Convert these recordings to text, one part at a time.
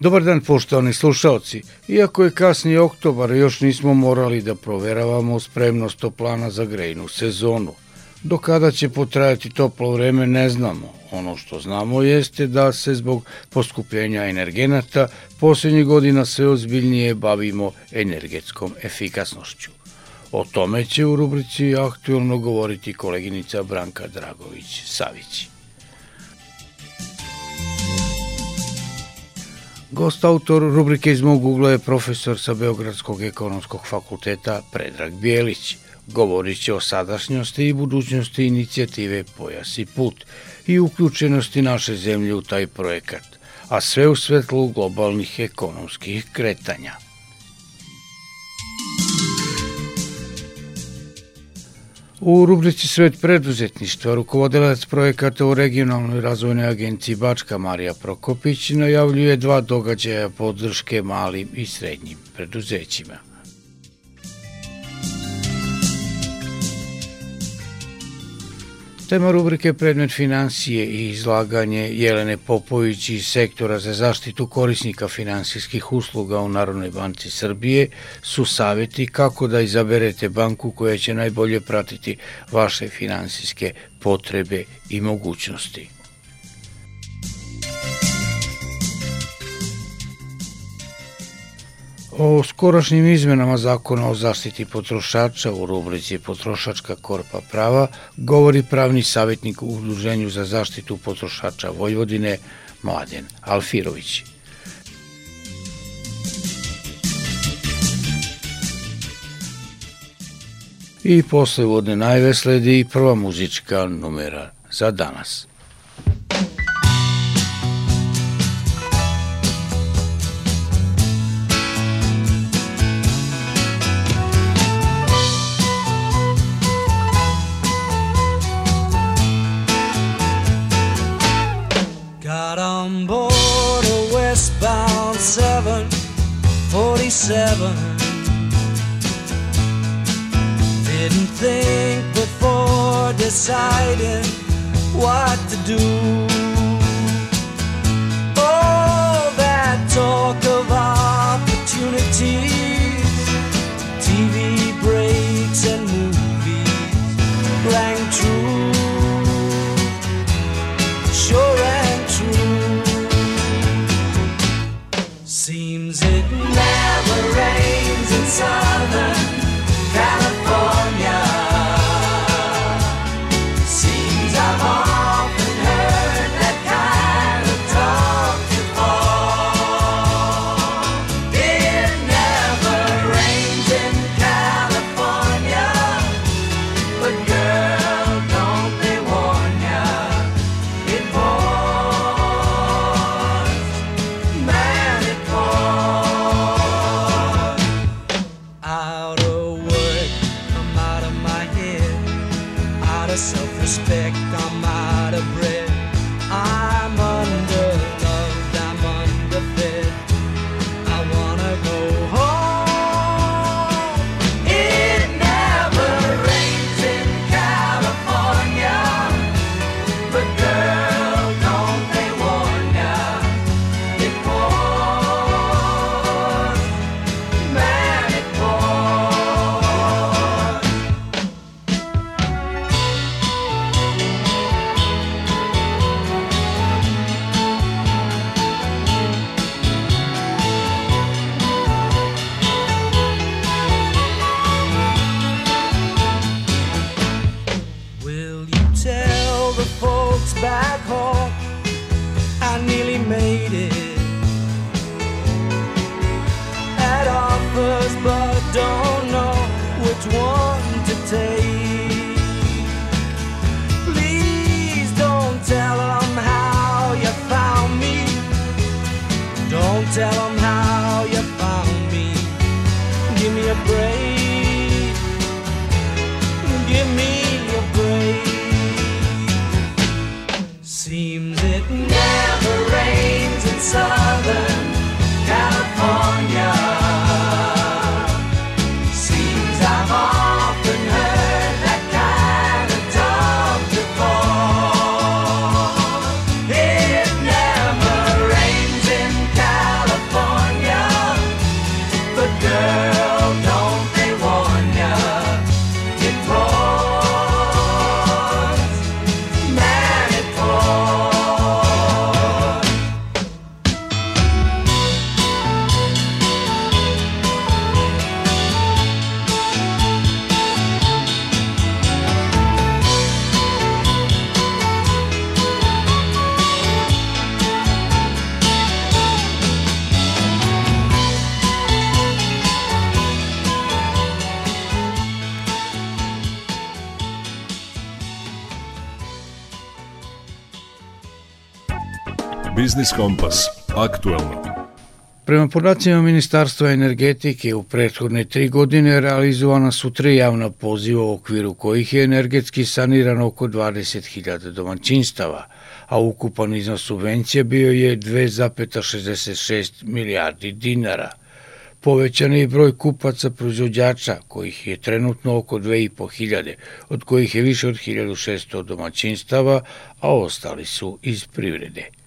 Dobar dan poštovani slušalci. Iako je kasni oktobar, još nismo morali da proveravamo spremnost toplana za grejnu sezonu. Do kada će potrajati toplo vreme ne znamo. Ono što znamo jeste da se zbog poskupljenja energenata posljednjih godina sve ozbiljnije bavimo energetskom efikasnošću. O tome će u rubrici aktualno govoriti koleginica Branka Dragović-Savići. Gost autor rubrike iz mog ugla je profesor sa Beogradskog ekonomskog fakulteta Predrag Bijelić. Govorit će o sadašnjosti i budućnosti inicijative Pojas i put i uključenosti naše zemlje u taj projekat, a sve u svetlu globalnih ekonomskih kretanja. U rubrici Svet preduzetništva rukovodilac projekata u regionalnoj razvojnoj agenciji Bačka Marija Prokopić najavljuje dva događaja podrške malim i srednjim preduzećima. Tema rubrike predmet financije i izlaganje Jelene Popović iz sektora za zaštitu korisnika finansijskih usluga u Narodnoj banci Srbije su savjeti kako da izaberete banku koja će najbolje pratiti vaše finansijske potrebe i mogućnosti. O skorašnjim izmenama zakona o zaštiti potrošača u rubrici Potrošačka korpa prava govori pravni savjetnik u Udruženju za zaštitu potrošača Vojvodine Mladen Alfirović. I posle vodne najve sledi prva muzička numera za danas. Seven. Didn't think before deciding what to do. All that talk of opportunities, TV breaks and inside. Tell them how Biznis Kompas. Aktualno. Prema podacima Ministarstva energetike u prethodne tri godine realizovana su tri javna poziva u okviru kojih je energetski sanirano oko 20.000 domaćinstava, a ukupan iznos subvencije bio je 2,66 milijardi dinara. Povećan je broj kupaca proizvođača, kojih je trenutno oko 2.500, od kojih je više od 1600 domaćinstava, a ostali su iz privrede.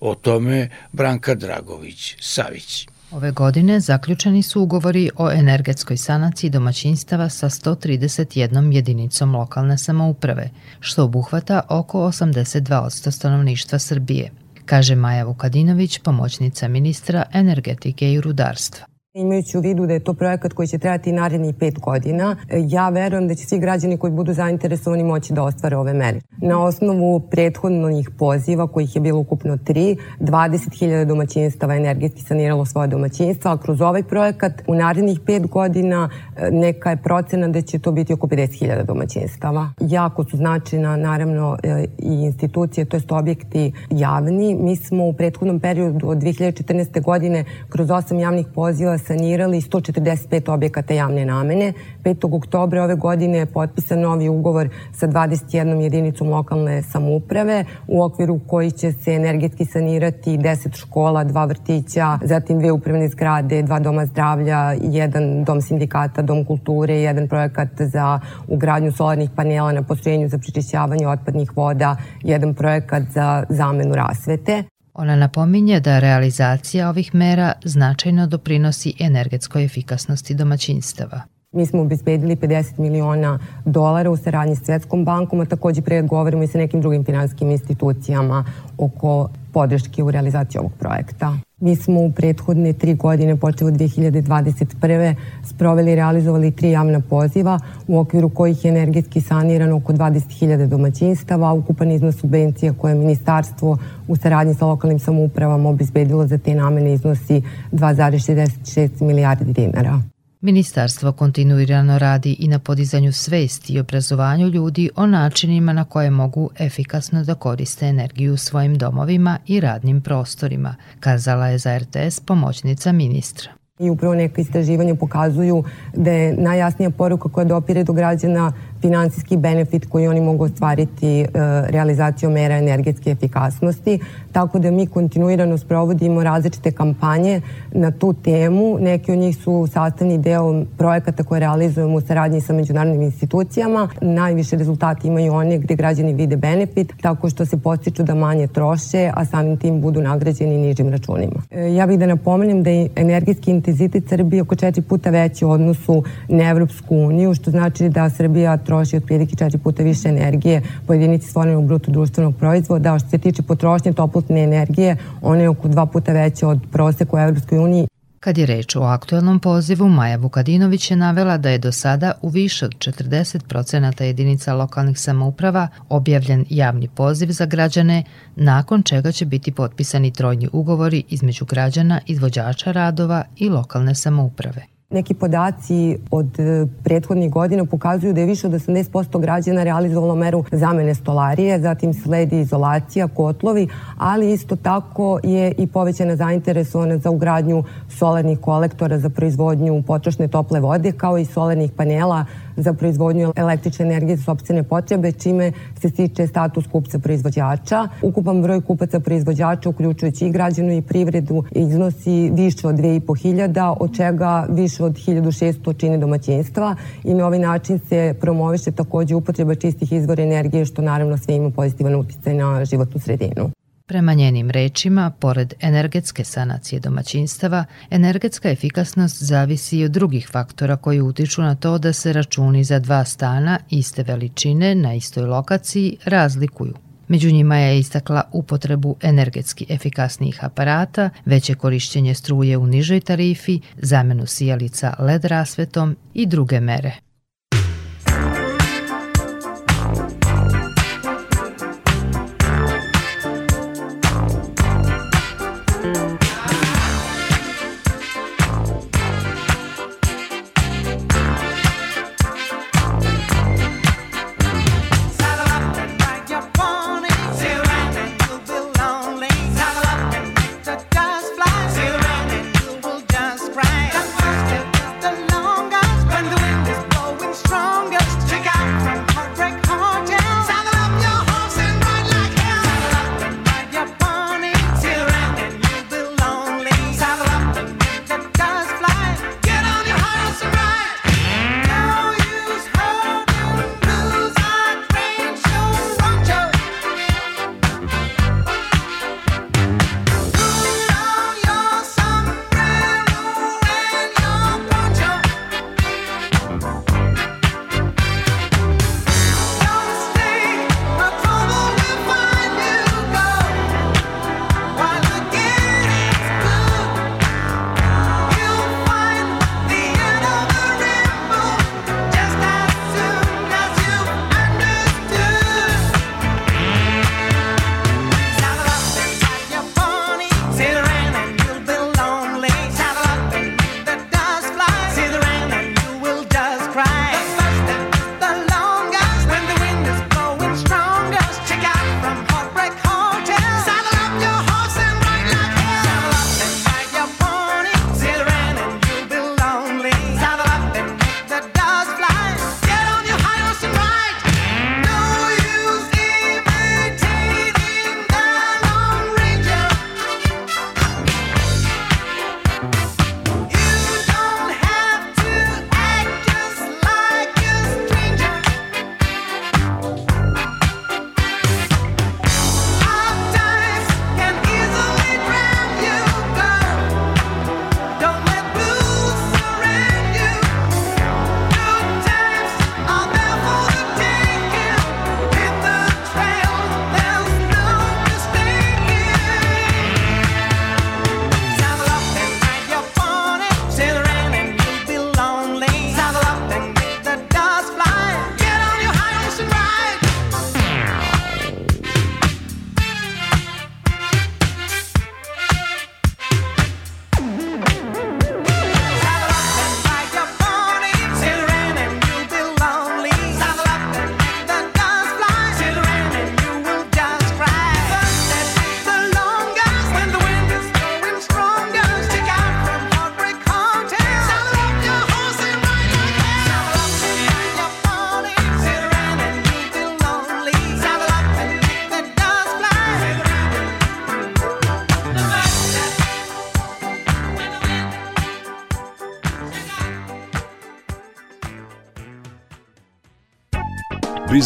O tome Branka Dragović-Savić. Ove godine zaključeni su ugovori o energetskoj sanaciji domaćinstava sa 131 jedinicom lokalne samouprave, što obuhvata oko 82% stanovništva Srbije, kaže Maja Vukadinović, pomoćnica ministra energetike i rudarstva. Imajući u vidu da je to projekat koji će trajati narednih pet godina, ja verujem da će svi građani koji budu zainteresovani moći da ostvare ove mere. Na osnovu prethodnih poziva, kojih je bilo ukupno tri, 20.000 domaćinstava energetski saniralo svoje domaćinstva, a kroz ovaj projekat u narednih pet godina e, neka je procena da će to biti oko 50.000 domaćinstava. Jako su značajna, naravno, e, i institucije, to jest objekti javni. Mi smo u prethodnom periodu od 2014. godine kroz osam javnih poziva sanirali 145 objekata javne namene. 5. oktobra ove godine je potpisan novi ugovor sa 21 jedinicom lokalne samouprave u okviru koji će se energetski sanirati 10 škola, dva vrtića, zatim dve upravne zgrade, dva doma zdravlja, jedan dom sindikata, dom kulture, jedan projekat za ugradnju solarnih panela na postrojenju za pričišćavanje otpadnih voda, jedan projekat za zamenu rasvete. Ona napominje da realizacija ovih mera značajno doprinosi energetskoj efikasnosti domaćinstava. Mi smo obezbedili 50 miliona dolara u saradnji s Svetskom bankom, a takođe pregovorimo i sa nekim drugim finanskim institucijama oko podrške u realizaciji ovog projekta. Mi smo u prethodne tri godine, počeo od 2021. sproveli i realizovali tri javna poziva u okviru kojih je energetski sanirano oko 20.000 domaćinstava, ukupan iznos subvencija koje je ministarstvo u saradnji sa lokalnim samoupravama obezbedilo za te namene iznosi 2,66 milijardi dinara. Ministarstvo kontinuirano radi i na podizanju svesti i obrazovanju ljudi o načinima na koje mogu efikasno da koriste energiju u svojim domovima i radnim prostorima, kazala je za RTS pomoćnica ministra. I upravo neka istraživanja pokazuju da je najjasnija poruka koja dopire do građana finansijski benefit koji oni mogu ostvariti e, realizacijom mera energetske efikasnosti, tako da mi kontinuirano sprovodimo različite kampanje na tu temu. Neki od njih su sastavni deo projekata koje realizujemo u saradnji sa međunarodnim institucijama. Najviše rezultati imaju one gde građani vide benefit, tako što se postiču da manje troše, a samim tim budu nagrađeni nižim računima. E, ja bih da napomenem da je energetski intenzitet Srbije oko četiri puta veći u odnosu na Evropsku uniju, što znači da Srbija troši otprilike četiri puta više energije po jedinici stvorenog bruto društvenog proizvoda, a što se tiče potrošnje toplotne energije, ona je oko dva puta veća od proseka u Evropskoj uniji. Kad je reč o aktualnom pozivu, Maja Vukadinović je navela da je do sada u više od 40% jedinica lokalnih samouprava objavljen javni poziv za građane, nakon čega će biti potpisani trojni ugovori između građana, izvođača radova i lokalne samouprave. Neki podaci od e, prethodnih godina pokazuju da je više od 80% građana realizovalo meru zamene stolarije, zatim sledi izolacija, kotlovi, ali isto tako je i povećana zainteresovana za ugradnju solarnih kolektora za proizvodnju potrošne tople vode, kao i solarnih panela za proizvodnju električne energije za sobstvene potrebe, čime se stiče status kupca proizvođača. Ukupan broj kupaca proizvođača, uključujući i građanu i privredu, iznosi više od 2500, od čega više od 1600 čine domaćinstva i na ovaj način se promoviše takođe upotreba čistih izvora energije, što naravno sve ima pozitivan uticaj na životnu sredinu. Prema njenim rečima, pored energetske sanacije domaćinstava, energetska efikasnost zavisi i od drugih faktora koji utiču na to da se računi za dva stana iste veličine na istoj lokaciji razlikuju. Među njima je istakla upotrebu energetski efikasnijih aparata, veće korišćenje struje u nižoj tarifi, zamenu sijalica LED rasvetom i druge mere.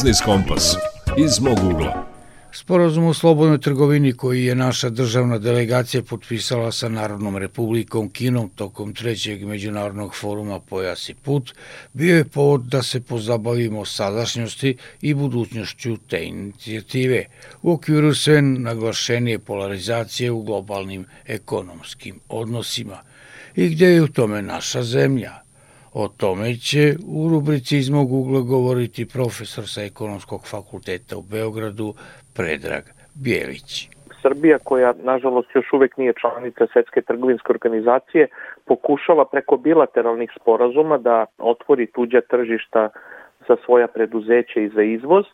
Biznis Kompas iz mog ugla. Sporazum o slobodnoj trgovini koji je naša državna delegacija potpisala sa Narodnom republikom Kinom tokom trećeg međunarodnog foruma Pojas i put bio je povod da se pozabavimo sadašnjosti i budućnošću te inicijative u okviru sve naglašenije polarizacije u globalnim ekonomskim odnosima i gde je u tome naša zemlja – O tome će u rubrici iz mog ugla govoriti profesor sa ekonomskog fakulteta u Beogradu Predrag Bjelić. Srbija, koja nažalost još uvek nije članica Svetske trgovinske organizacije, pokušava preko bilateralnih sporazuma da otvori tuđa tržišta za svoja preduzeća i za izvoz,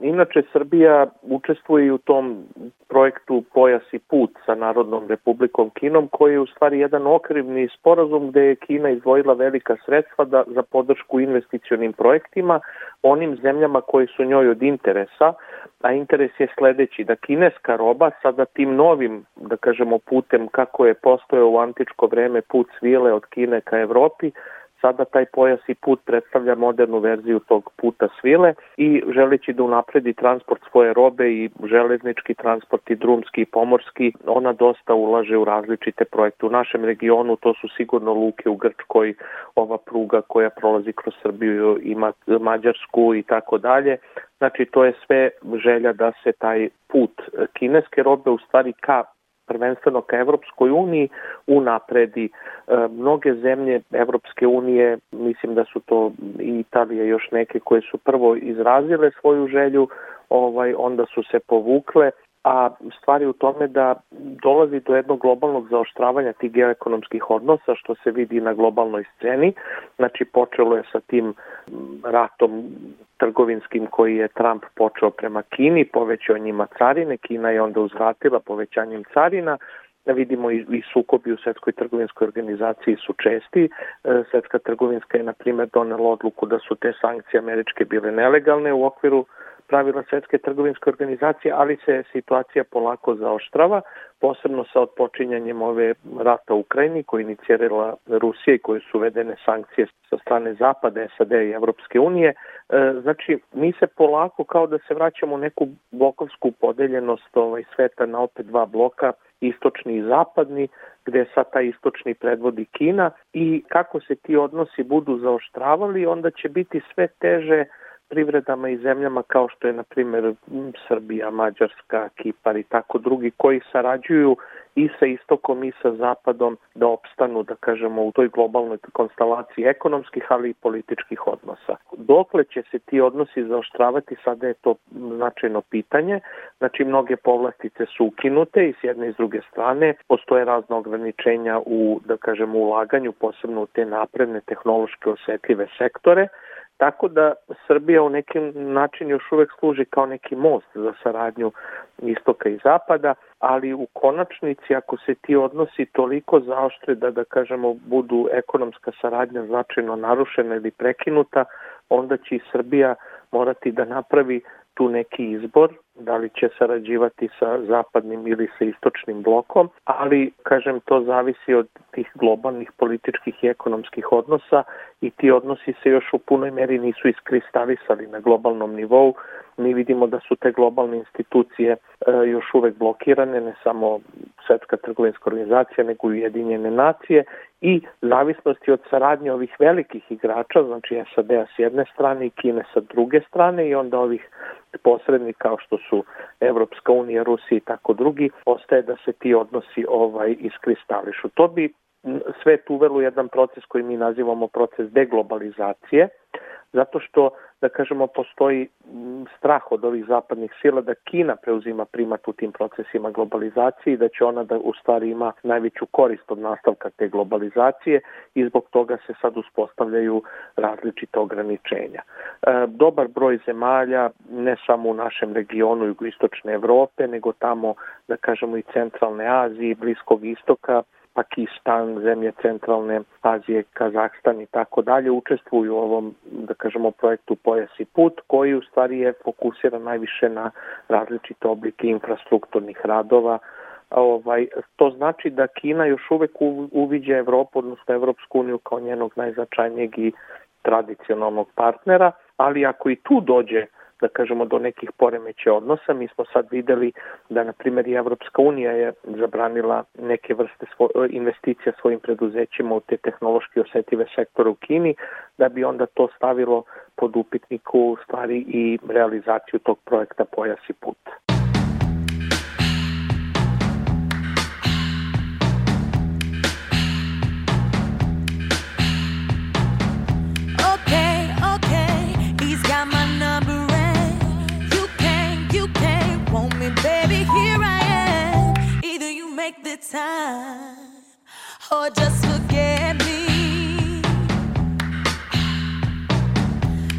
inače, Srbija učestvuje u tom projektu Pojas i put sa Narodnom republikom Kinom, koji je u stvari jedan okrivni sporazum gde je Kina izdvojila velika sredstva da, za podršku investicionim projektima onim zemljama koji su njoj od interesa, a interes je sledeći, da kineska roba sada tim novim, da kažemo, putem kako je postojao u antičko vreme put svile od Kine ka Evropi, Sada taj pojas i put predstavlja modernu verziju tog puta svile i želeći da unapredi transport svoje robe i železnički transport i drumski i pomorski, ona dosta ulaže u različite projekte. U našem regionu to su sigurno luke u Grčkoj, ova pruga koja prolazi kroz Srbiju i Mađarsku i tako dalje. Znači to je sve želja da se taj put kineske robe u stvari ka prvenstveno ka Evropskoj uniji unapredi. E, mnoge zemlje Evropske unije, mislim da su to i Italija još neke koje su prvo izrazile svoju želju, ovaj onda su se povukle a stvari u tome da dolazi do jednog globalnog zaoštravanja tih geoekonomskih odnosa što se vidi na globalnoj sceni. Znači počelo je sa tim ratom trgovinskim koji je Trump počeo prema Kini, povećao njima carine, Kina je onda uzvratila povećanjem carina, da vidimo i, i sukobi u Svetskoj trgovinskoj organizaciji su česti. E, Svetska trgovinska je, na primjer, donela odluku da su te sankcije američke bile nelegalne u okviru pravila Svetske trgovinske organizacije, ali se situacija polako zaoštrava, posebno sa odpočinjanjem ove rata u Ukrajini koji inicirala Rusija i koje su uvedene sankcije sa strane Zapada, SAD i Evropske unije. E, znači, mi se polako kao da se vraćamo u neku blokovsku podeljenost ovaj, sveta na opet dva bloka, istočni i zapadni, gde sad taj istočni predvodi Kina i kako se ti odnosi budu zaoštravali, onda će biti sve teže privredama i zemljama kao što je na primjer Srbija, Mađarska, Kipar i tako drugi koji sarađuju i sa istokom i sa zapadom da opstanu, da kažemo, u toj globalnoj konstelaciji ekonomskih, ali i političkih odnosa. Dokle će se ti odnosi zaoštravati, sada je to značajno pitanje. Znači, mnoge povlastice su ukinute i s jedne i s druge strane. Postoje razne ograničenja u, da kažemo, ulaganju, posebno u te napredne tehnološke osetljive sektore. Tako da Srbija u nekim način još uvek služi kao neki most za saradnju istoka i zapada, ali u konačnici ako se ti odnosi toliko zaoštre da da kažemo budu ekonomska saradnja značajno narušena ili prekinuta, onda će i Srbija morati da napravi tu neki izbor, da li će sarađivati sa zapadnim ili sa istočnim blokom, ali, kažem, to zavisi od tih globalnih političkih i ekonomskih odnosa i ti odnosi se još u punoj meri nisu iskristalisali na globalnom nivou. Mi vidimo da su te globalne institucije e, još uvek blokirane, ne samo Svetska trgovinska organizacija, nego i Ujedinjene nacije i zavisnosti od saradnje ovih velikih igrača, znači SAD-a s jedne strane i Kine sa druge strane i onda ovih posrednika kao što su Evropska unija, Rusija i tako drugi, ostaje da se ti odnosi ovaj iskristališu. To bi svet uvelo jedan proces koji mi nazivamo proces deglobalizacije, zato što, da kažemo, postoji strah od ovih zapadnih sila da Kina preuzima primat u tim procesima globalizacije i da će ona da u stvari ima najveću korist od nastavka te globalizacije i zbog toga se sad uspostavljaju različite ograničenja. E, dobar broj zemalja, ne samo u našem regionu jugoistočne Evrope, nego tamo, da kažemo, i centralne Azije, Bliskog istoka, Pakistan, zemlje centralne Azije, Kazahstan i tako dalje učestvuju u ovom, da kažemo, projektu Pojas i put, koji u stvari je fokusiran najviše na različite oblike infrastrukturnih radova, ovaj, to znači da Kina još uvek uviđa Evropu, odnosno Evropsku uniju kao njenog najznačajnijeg i tradicionalnog partnera, ali ako i tu dođe da kažemo do nekih poremeća odnosa. Mi smo sad videli da na primjer i Evropska unija je zabranila neke vrste svo, investicija svojim preduzećima u te tehnološki osetive sektore u Kini, da bi onda to stavilo pod upitniku stvari i realizaciju tog projekta Pojas i put. Time or just forget me.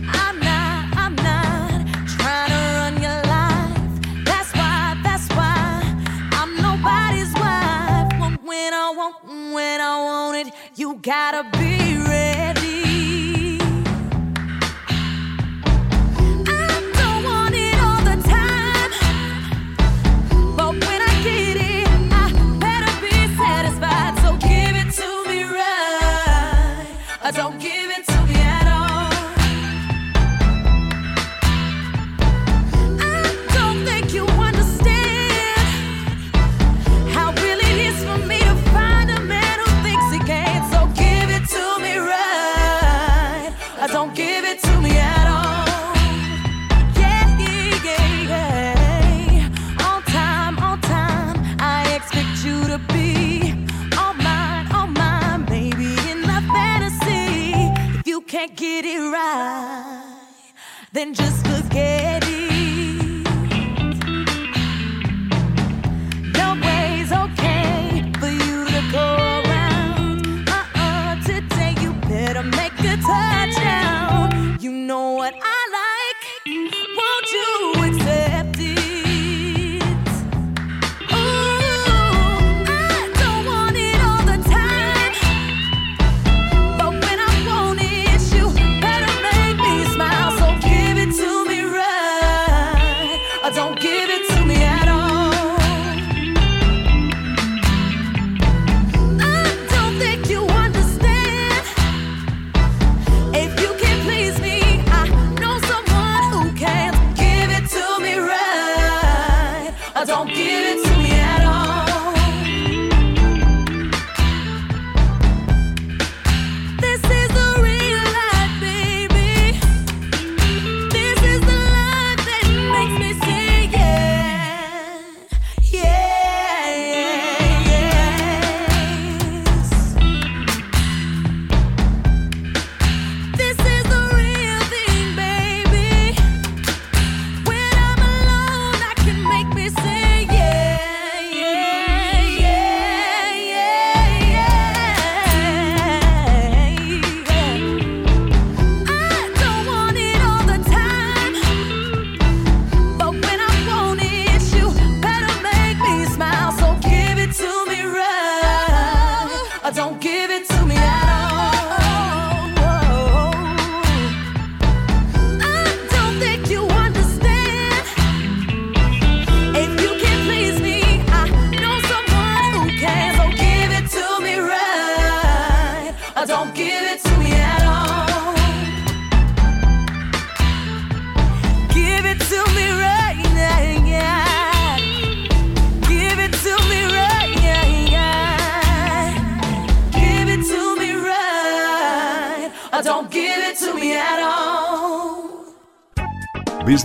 I'm not, I'm not trying to run your life. That's why, that's why I'm nobody's wife. When I want, when I want it, you gotta be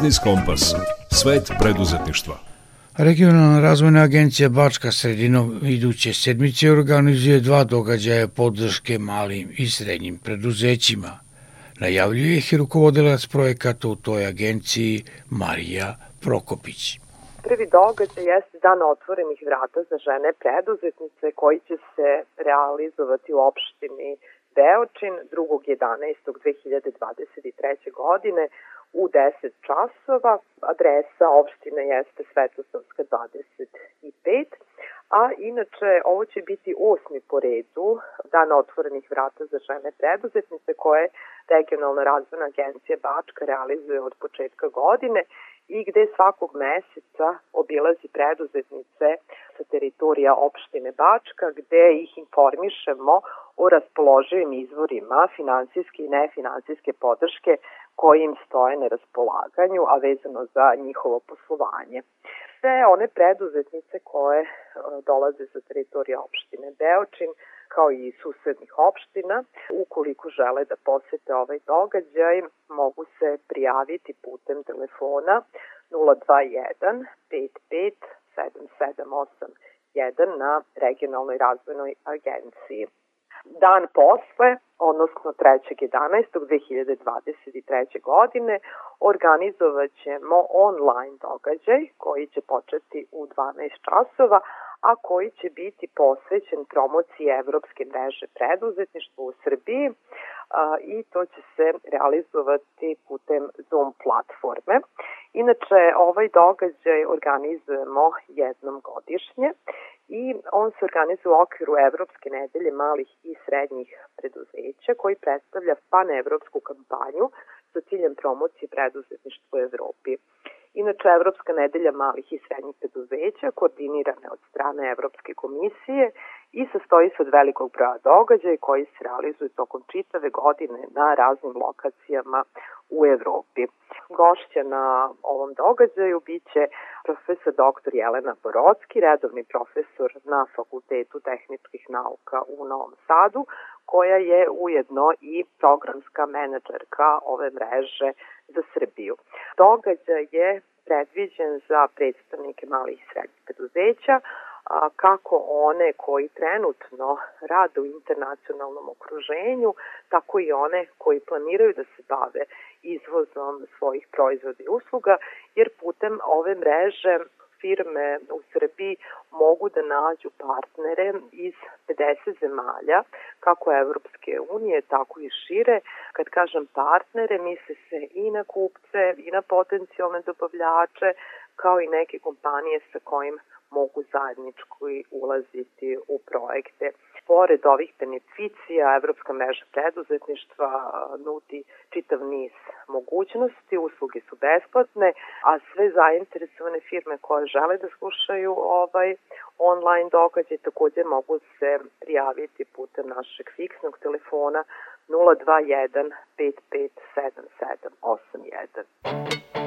Biznis Kompas. Svet preduzetništva. Regionalna razvojna agencija Bačka sredinom iduće sedmice organizuje dva događaja podrške malim i srednjim preduzećima. Najavljuje ih rukovodilac projekata u toj agenciji Marija Prokopić. Prvi događaj jeste dan otvorenih vrata za žene preduzetnice koji će se realizovati u opštini Beočin 2.11.2023. godine u 10 časova. Adresa opštine jeste Svetosavska 25, a inače ovo će biti osmi po redu dan otvorenih vrata za žene preduzetnice koje regionalna razvojna agencija Bačka realizuje od početka godine i gde svakog meseca obilazi preduzetnice sa teritorija opštine Bačka gde ih informišemo o raspoloživim izvorima finansijske i nefinansijske podrške koji im stoje na raspolaganju, a vezano za njihovo poslovanje. Sve one preduzetnice koje e, dolaze sa teritorija opštine Beočin, kao i susednih opština, ukoliko žele da posete ovaj događaj, mogu se prijaviti putem telefona 021 55 7781 na regionalnoj razvojnoj agenciji. Dan posle, odnosno 3.11.2023. godine, organizovat ćemo online događaj koji će početi u 12 časova, a koji će biti posvećen promociji Evropske mreže preduzetništva u Srbiji a, i to će se realizovati putem Zoom platforme. Inače, ovaj događaj organizujemo jednom godišnje i on se organizuje u okviru Evropske nedelje malih i srednjih preduzeća koji predstavlja pan-evropsku kampanju sa ciljem promocije preduzetništva u Evropi. Inače, Evropska nedelja malih i srednjih preduzeća koordinirane od strane Evropske komisije i sastoji se od velikog broja događaja koji se realizuju tokom čitave godine na raznim lokacijama u Evropi. Gošća na ovom događaju biće profesor dr. Jelena Borodski, redovni profesor na Fakultetu tehničkih nauka u Novom Sadu, koja je ujedno i programska menadžerka ove mreže za Srbiju. Događaj je predviđen za predstavnike malih i srednjih preduzeća, a, kako one koji trenutno rade u internacionalnom okruženju, tako i one koji planiraju da se bave izvozom svojih proizvoda i usluga, jer putem ove mreže firme u Srbiji mogu da nađu partnere iz 50 zemalja, kako Evropske unije, tako i šire. Kad kažem partnere, misle se i na kupce, i na potencijalne dobavljače, kao i neke kompanije sa kojim mogu zajednički ulaziti u projekte. Pored ovih beneficija, Evropska mreža preduzetništva nudi čitav niz mogućnosti, usluge su besplatne, a sve zainteresovane firme koje žele da slušaju ovaj online događaj takođe mogu se prijaviti putem našeg fiksnog telefona 021 557781.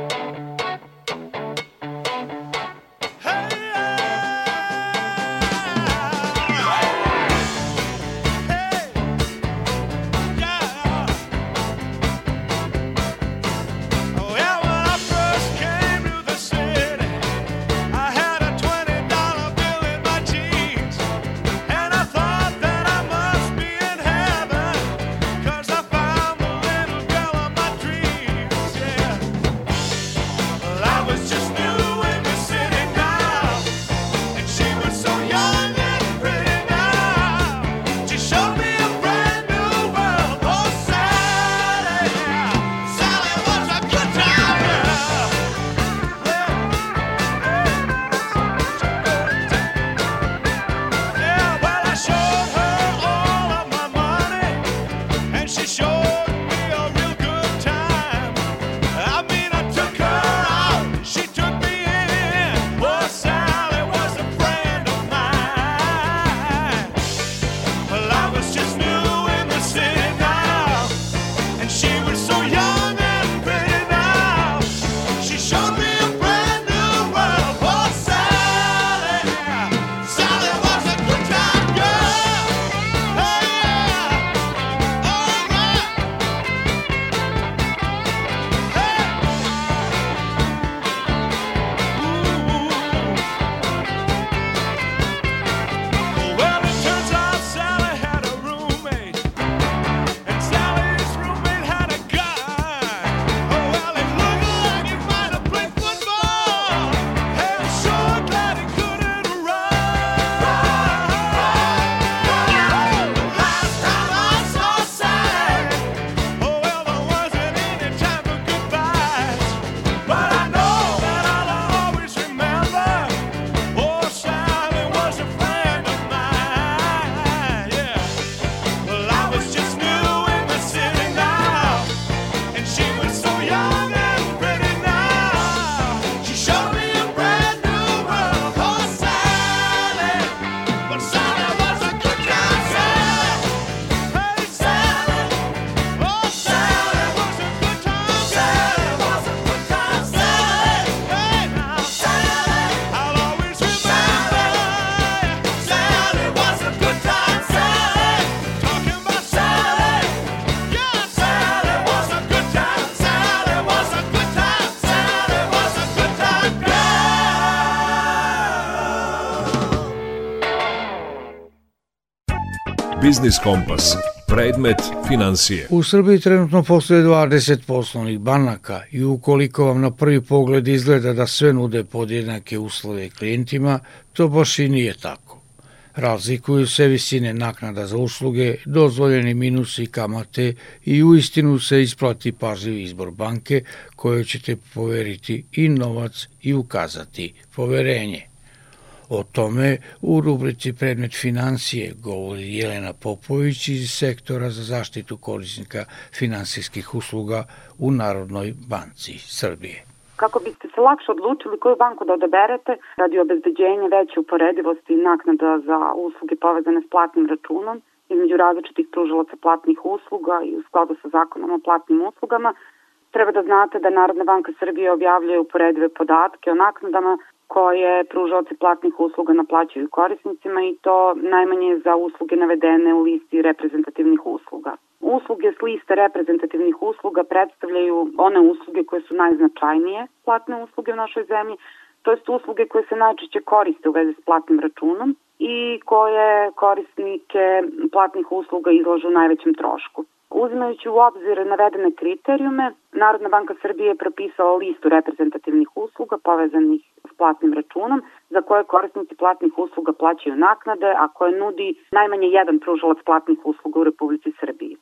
Biznis Kompas. Predmet financije. U Srbiji trenutno postoje 20 poslovnih banaka i ukoliko vam na prvi pogled izgleda da sve nude podjednake uslove klijentima, to baš i nije tako. Razlikuju se visine naknada za usluge, dozvoljeni minusi i kamate i u istinu se isplati pažljiv izbor banke kojoj ćete poveriti i novac i ukazati poverenje. O tome u rubrici Predmet financije govori Jelena Popović iz sektora za zaštitu korisnika finansijskih usluga u Narodnoj banci Srbije. Kako biste se lakše odlučili koju banku da odaberete radi obezbeđenja veće uporedivosti i naknada za usluge povezane s platnim računom između različitih pružalaca platnih usluga i u skladu sa zakonom o platnim uslugama, treba da znate da Narodna banka Srbije objavljuje uporedive podatke o naknadama koje pružalci platnih usluga naplaćuju korisnicima i to najmanje za usluge navedene u listi reprezentativnih usluga. Usluge s liste reprezentativnih usluga predstavljaju one usluge koje su najznačajnije platne usluge u našoj zemlji, to jest usluge koje se najčešće koriste u vezi s platnim računom i koje korisnike platnih usluga izlažu najvećem trošku. Uzimajući u obzir navedene kriterijume, Narodna banka Srbije je propisala listu reprezentativnih usluga povezanih platnim računom za koje korisnici platnih usluga plaćaju naknade, a koje nudi najmanje jedan pružalac platnih usluga u Republici Srbiji.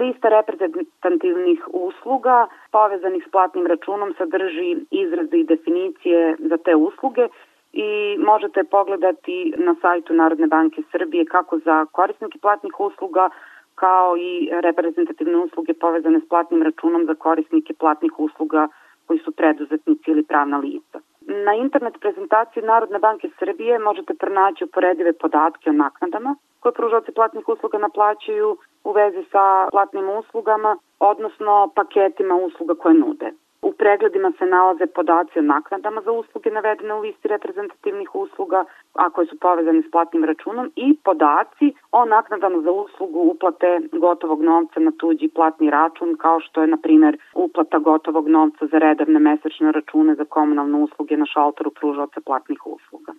Lista reprezentativnih usluga povezanih s platnim računom sadrži izraze i definicije za te usluge i možete pogledati na sajtu Narodne banke Srbije kako za korisnike platnih usluga, kao i reprezentativne usluge povezane s platnim računom za korisnike platnih usluga koji su preduzetnici ili pravna lica. Na internet prezentaciji Narodne banke Srbije možete pronaći uporedive podatke o naknadama koje pružalci platnih usluga naplaćaju u vezi sa platnim uslugama, odnosno paketima usluga koje nude. U pregledima se nalaze podaci o naknadama za usluge navedene u listi reprezentativnih usluga, a koje su povezane s platnim računom i podaci o naknadama za uslugu uplate gotovog novca na tuđi platni račun, kao što je, na primer, uplata gotovog novca za redovne mesečne račune za komunalne usluge na šalteru pružaoca platnih usluga.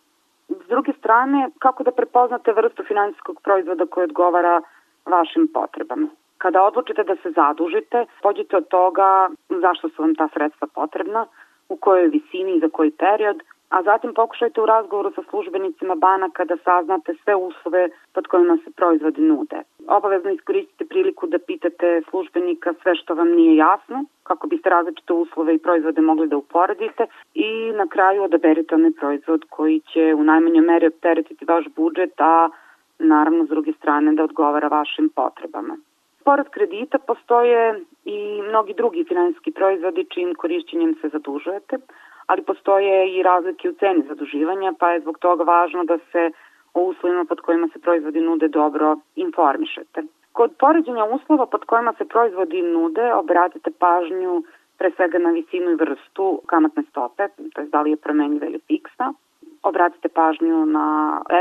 S druge strane, kako da prepoznate vrstu finansijskog proizvoda koji odgovara vašim potrebama? Kada odlučite da se zadužite, pođite od toga zašto su vam ta sredstva potrebna, u kojoj visini i za koji period, a zatim pokušajte u razgovoru sa službenicima banaka da saznate sve uslove pod kojima se proizvodi nude. Obavezno iskoristite priliku da pitate službenika sve što vam nije jasno, kako biste različite uslove i proizvode mogli da uporedite i na kraju odaberite onaj proizvod koji će u najmanjoj meri opteretiti vaš budžet, a naravno s druge strane da odgovara vašim potrebama. Pored kredita postoje i mnogi drugi finansijski proizvodi čijim korišćenjem se zadužujete, ali postoje i razlike u ceni zaduživanja, pa je zbog toga važno da se o uslovima pod kojima se proizvodi nude dobro informišete. Kod poređenja uslova pod kojima se proizvodi nude, obratite pažnju pre svega na visinu i vrstu kamatne stope, to je da li je promenjiva ili fiksna, obratite pažnju na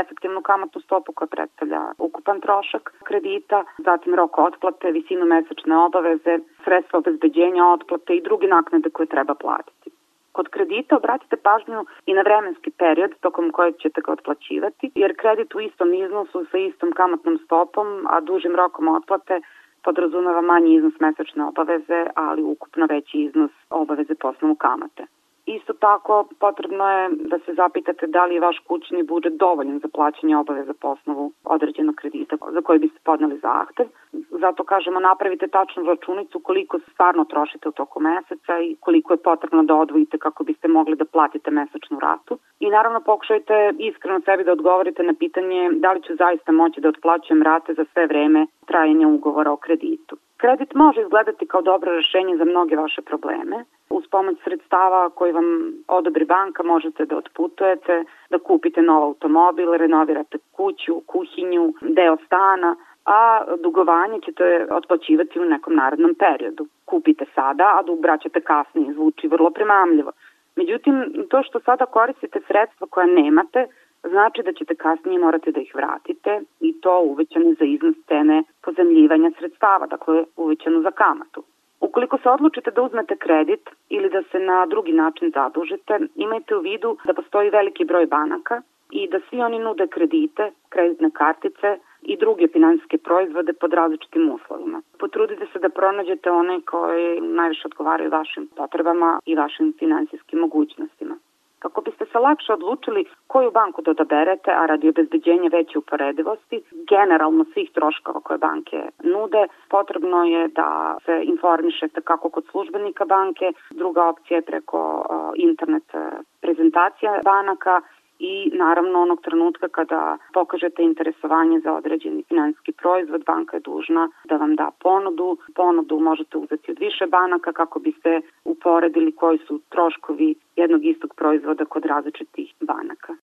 efektivnu kamatnu stopu koja predstavlja ukupan trošak kredita, zatim rok otplate, visinu mesečne obaveze, sredstva obezbeđenja otplate i druge naknade koje treba platiti. Kod kredita obratite pažnju i na vremenski period tokom kojeg ćete ga otplaćivati, jer kredit u istom iznosu sa istom kamatnom stopom, a dužim rokom otplate podrazumeva manji iznos mesečne obaveze, ali ukupno veći iznos obaveze po osnovu kamate. Isto tako potrebno je da se zapitate da li je vaš kućni budžet dovoljan za plaćanje obaveza po osnovu određenog kredita za koji biste podneli zahtev. Zato kažemo napravite tačnu računicu koliko stvarno trošite u toku meseca i koliko je potrebno da odvojite kako biste mogli da platite mesečnu ratu. I naravno pokušajte iskreno sebi da odgovorite na pitanje da li ću zaista moći da otplaćujem rate za sve vreme trajanja ugovora o kreditu. Kredit može izgledati kao dobro rešenje za mnoge vaše probleme. Uz pomoć sredstava koji vam odobri banka možete da otputujete, da kupite nov automobil, renovirate kuću, kuhinju, deo stana, a dugovanje ćete otplaćivati u nekom narednom periodu. Kupite sada, a dug braćate kasnije, zvuči vrlo primamljivo. Međutim, to što sada koristite sredstva koja nemate, znači da ćete kasnije morati da ih vratite i to uvećano za iznos cene pozemljivanja sredstava, dakle uvećano za kamatu. Ukoliko se odlučite da uzmete kredit ili da se na drugi način zadužite, imajte u vidu da postoji veliki broj banaka i da svi oni nude kredite, kreditne kartice i druge finansijske proizvode pod različitim uslovima. Potrudite se da pronađete one koji najviše odgovaraju vašim potrebama i vašim finansijskim mogućnostima. Kako biste se lakše odlučili koju banku da odaberete, a radi obezbeđenja veće uporedivosti, generalno svih troškova koje banke nude, potrebno je da se informišete kako kod službenika banke, druga opcija je preko internet prezentacija banaka i naravno onog trenutka kada pokažete interesovanje za određeni finansijski proizvod, banka je dužna da vam da ponudu. Ponudu možete uzeti od više banaka kako biste uporedili koji su troškovi jednog istog proizvoda kod različitih banaka.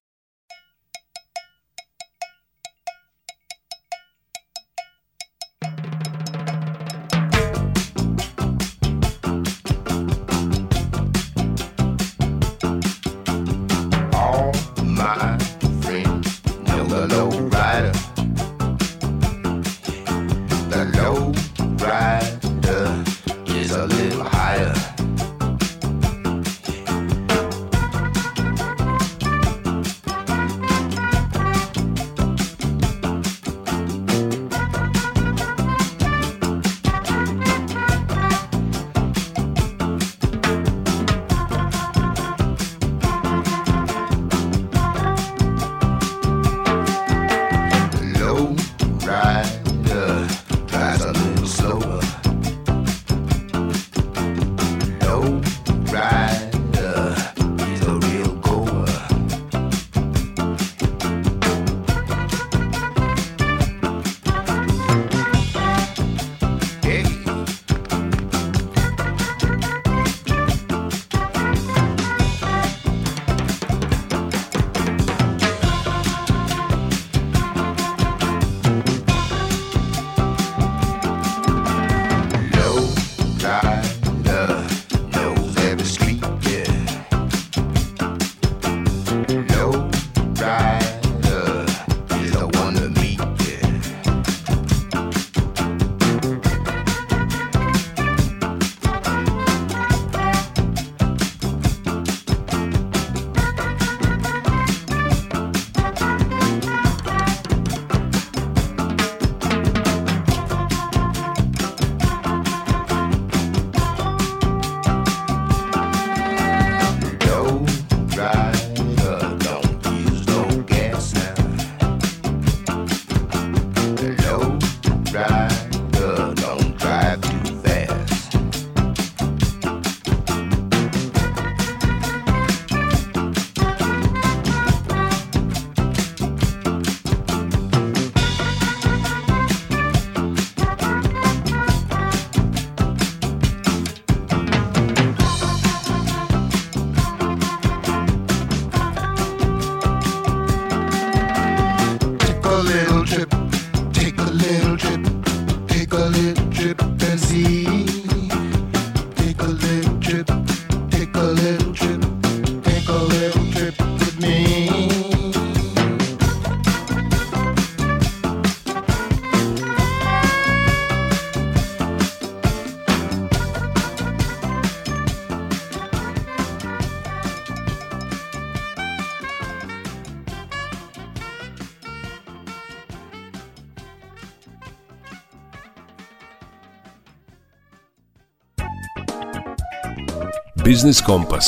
Biznis Kompas.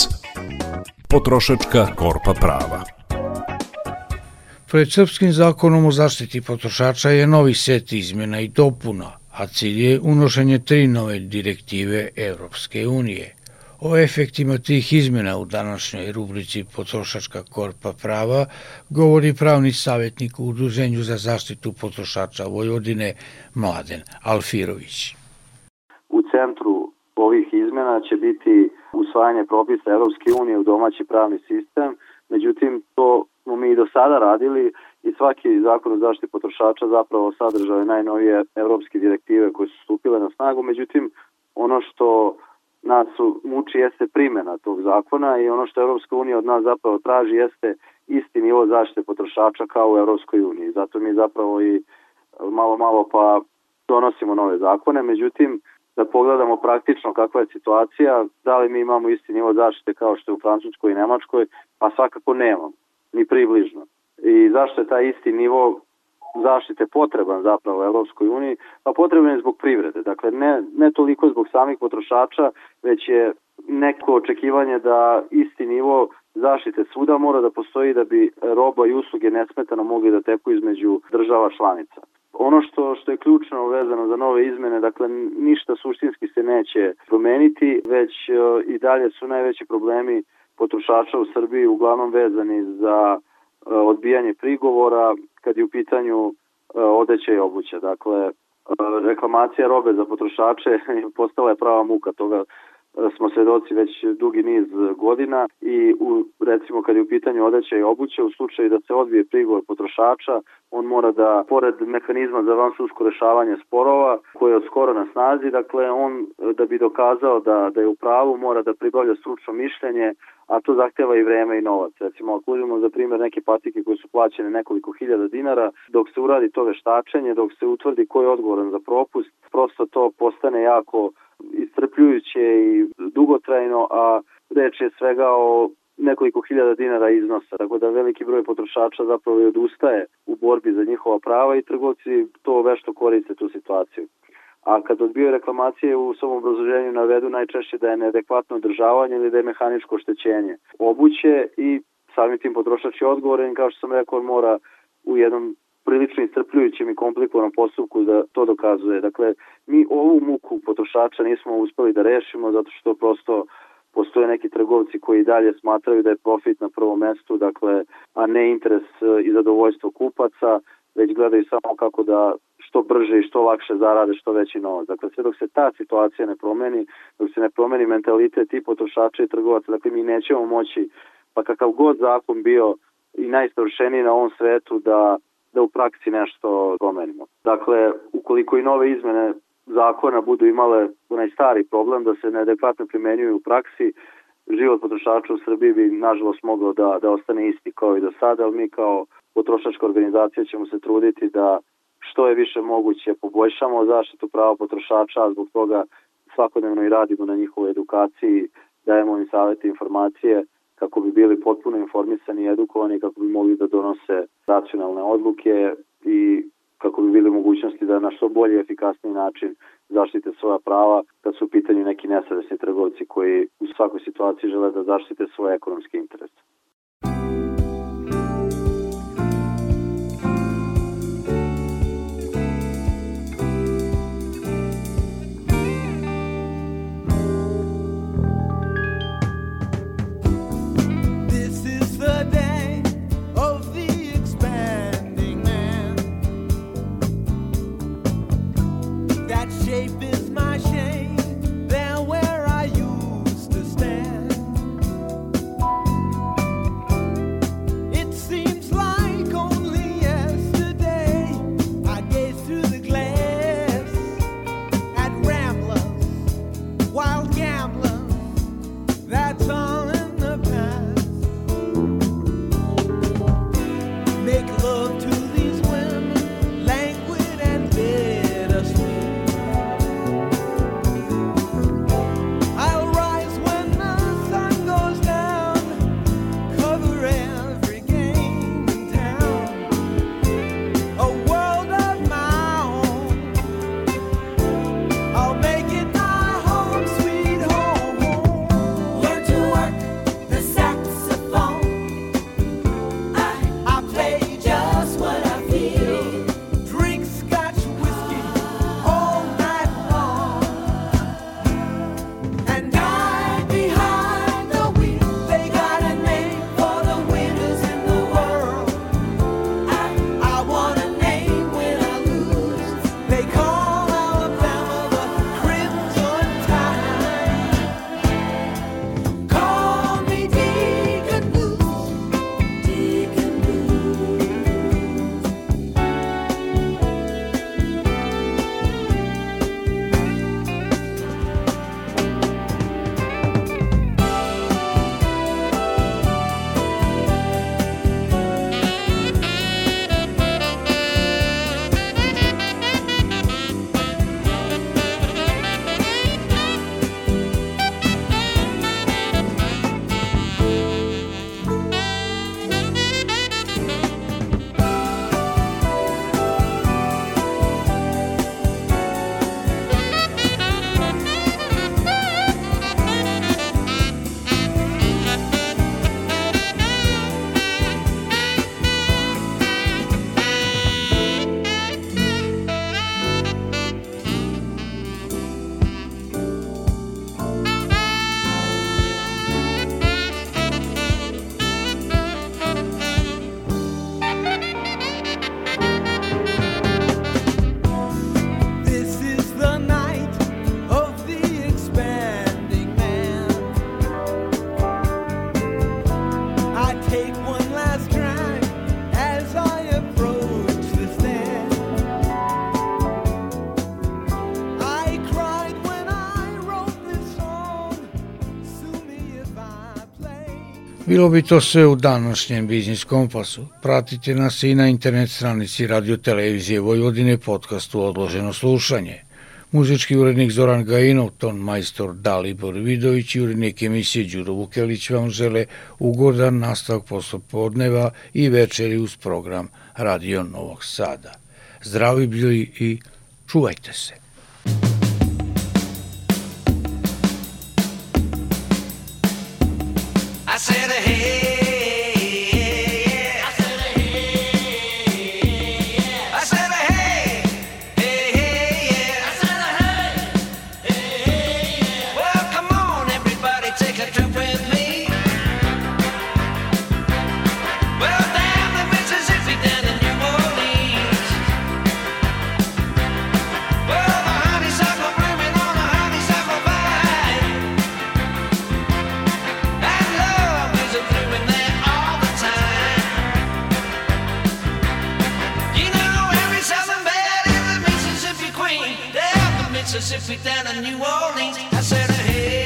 Potrošačka korpa prava. Pred Srpskim zakonom o zaštiti potrošača je novi set izmjena i dopuna, a cilj je unošenje tri nove direktive Evropske unije. O efektima tih izmjena u današnjoj rubrici Potrošačka korpa prava govori pravni savjetnik u Udruženju za zaštitu potrošača Vojvodine Mladen Alfirović. U centru ovih izmjena će biti usvajanje propisa Evropske unije u domaći pravni sistem, međutim to smo mi i do sada radili i svaki zakon o zaštiti potrošača zapravo sadržao je najnovije evropske direktive koje su stupile na snagu, međutim ono što nas muči jeste primjena tog zakona i ono što Evropska unija od nas zapravo traži jeste isti nivo zaštite potrošača kao u Evropskoj uniji. Zato mi zapravo i malo malo pa donosimo nove zakone, međutim da pogledamo praktično kakva je situacija, da li mi imamo isti nivo zaštite kao što je u Francuskoj i Nemačkoj, pa svakako nemamo, ni približno. I zašto je taj isti nivo zaštite potreban zapravo Evropskoj uniji, pa potreban je zbog privrede. Dakle, ne, ne toliko zbog samih potrošača, već je neko očekivanje da isti nivo zaštite svuda mora da postoji da bi roba i usluge nesmetano mogli da teku između država članica. Ono što što je ključno vezano za nove izmene, dakle ništa suštinski se neće promeniti, već e, i dalje su najveći problemi potrošača u Srbiji uglavnom vezani za e, odbijanje prigovora kad je u pitanju e, odeća i obuća. Dakle, reklamacija robe za potrošače postala je prava muka toga smo svedoci već dugi niz godina i u, recimo kad je u pitanju odeća i obuće, u slučaju da se odbije prigovor potrošača, on mora da, pored mehanizma za vansudsko rešavanje sporova, koje je od skoro na snazi, dakle on da bi dokazao da, da je u pravu, mora da pribavlja stručno mišljenje, a to zahteva i vreme i novac. Recimo, ako uzmemo za primjer neke patike koje su plaćene nekoliko hiljada dinara, dok se uradi to veštačenje, dok se utvrdi ko je odgovoran za propust, prosto to postane jako iscrpljujuće i dugotrajno, a reč je svega o nekoliko hiljada dinara iznosa, tako da veliki broj potrošača zapravo i odustaje u borbi za njihova prava i trgovci to vešto koriste tu situaciju. A kad odbio reklamacije u svom obrazloženju navedu najčešće da je neadekvatno održavanje ili da je mehaničko oštećenje obuće i samim tim potrošač je odgovoren, kao što sam rekao, mora u jednom prilično iscrpljujućem i komplikovanom postupku da to dokazuje. Dakle, mi ovu muku potrošača nismo uspeli da rešimo zato što prosto postoje neki trgovci koji dalje smatraju da je profit na prvom mestu, dakle, a ne interes e, i zadovoljstvo kupaca, već gledaju samo kako da što brže i što lakše zarade što veći novac. Dakle, sve dok se ta situacija ne promeni, dok se ne promeni mentalitet i potrošača i trgovaca, dakle, mi nećemo moći, pa kakav god zakon bio i najsavršeniji na ovom svetu, da da u praksi nešto promenimo. Dakle, ukoliko i nove izmene zakona budu imale onaj stari problem da se neadekvatno primenjuju u praksi, život potrošača u Srbiji bi nažalost mogao da, da ostane isti kao i do sada, ali mi kao potrošačka organizacija ćemo se truditi da što je više moguće poboljšamo zaštitu prava potrošača, a zbog toga svakodnevno i radimo na njihovoj edukaciji, dajemo im savete informacije kako bi bili potpuno informisani i edukovani, kako bi mogli da donose racionalne odluke i kako bi bili mogućnosti da na što bolji i efikasniji način zaštite svoja prava kad su u pitanju neki nesavesni trgovci koji u svakoj situaciji žele da zaštite svoje ekonomske interese. Bilo bi to sve u današnjem Biznis Kompasu. Pratite nas i na internet stranici Radio Televizije Vojvodine podcastu Odloženo slušanje. Muzički urednik Zoran Gajinov, ton majstor Dalibor Vidović i urednik emisije Đuro Vukelić vam žele ugodan nastavak poslopodneva i večeri uz program Radio Novog Sada. Zdravi bili i čuvajte se. down the Mississippi, down to New Orleans. I said, hey.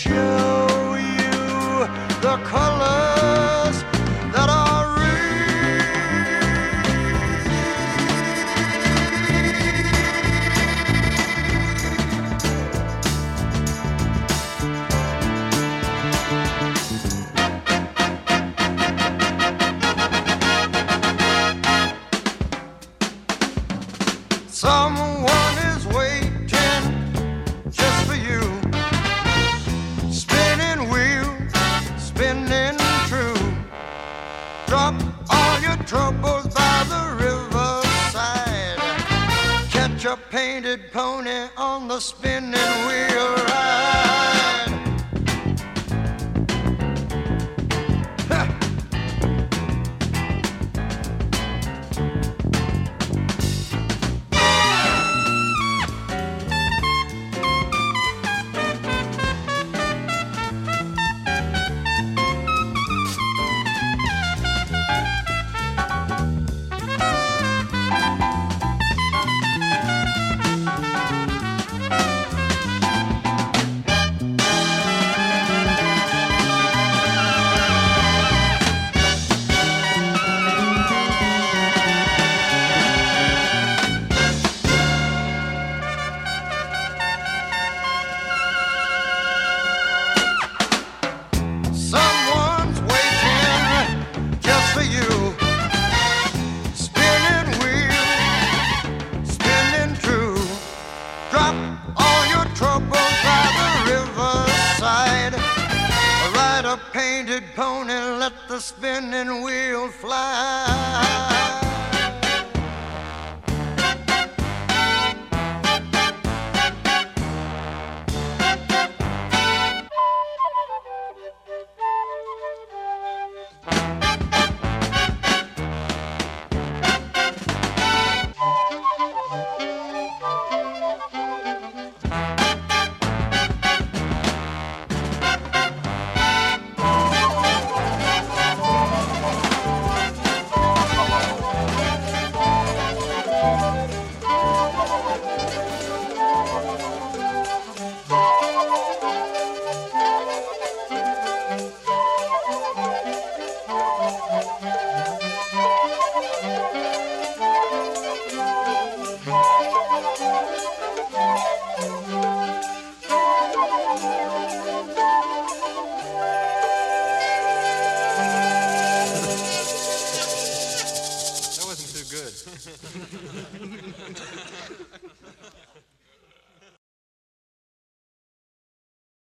show.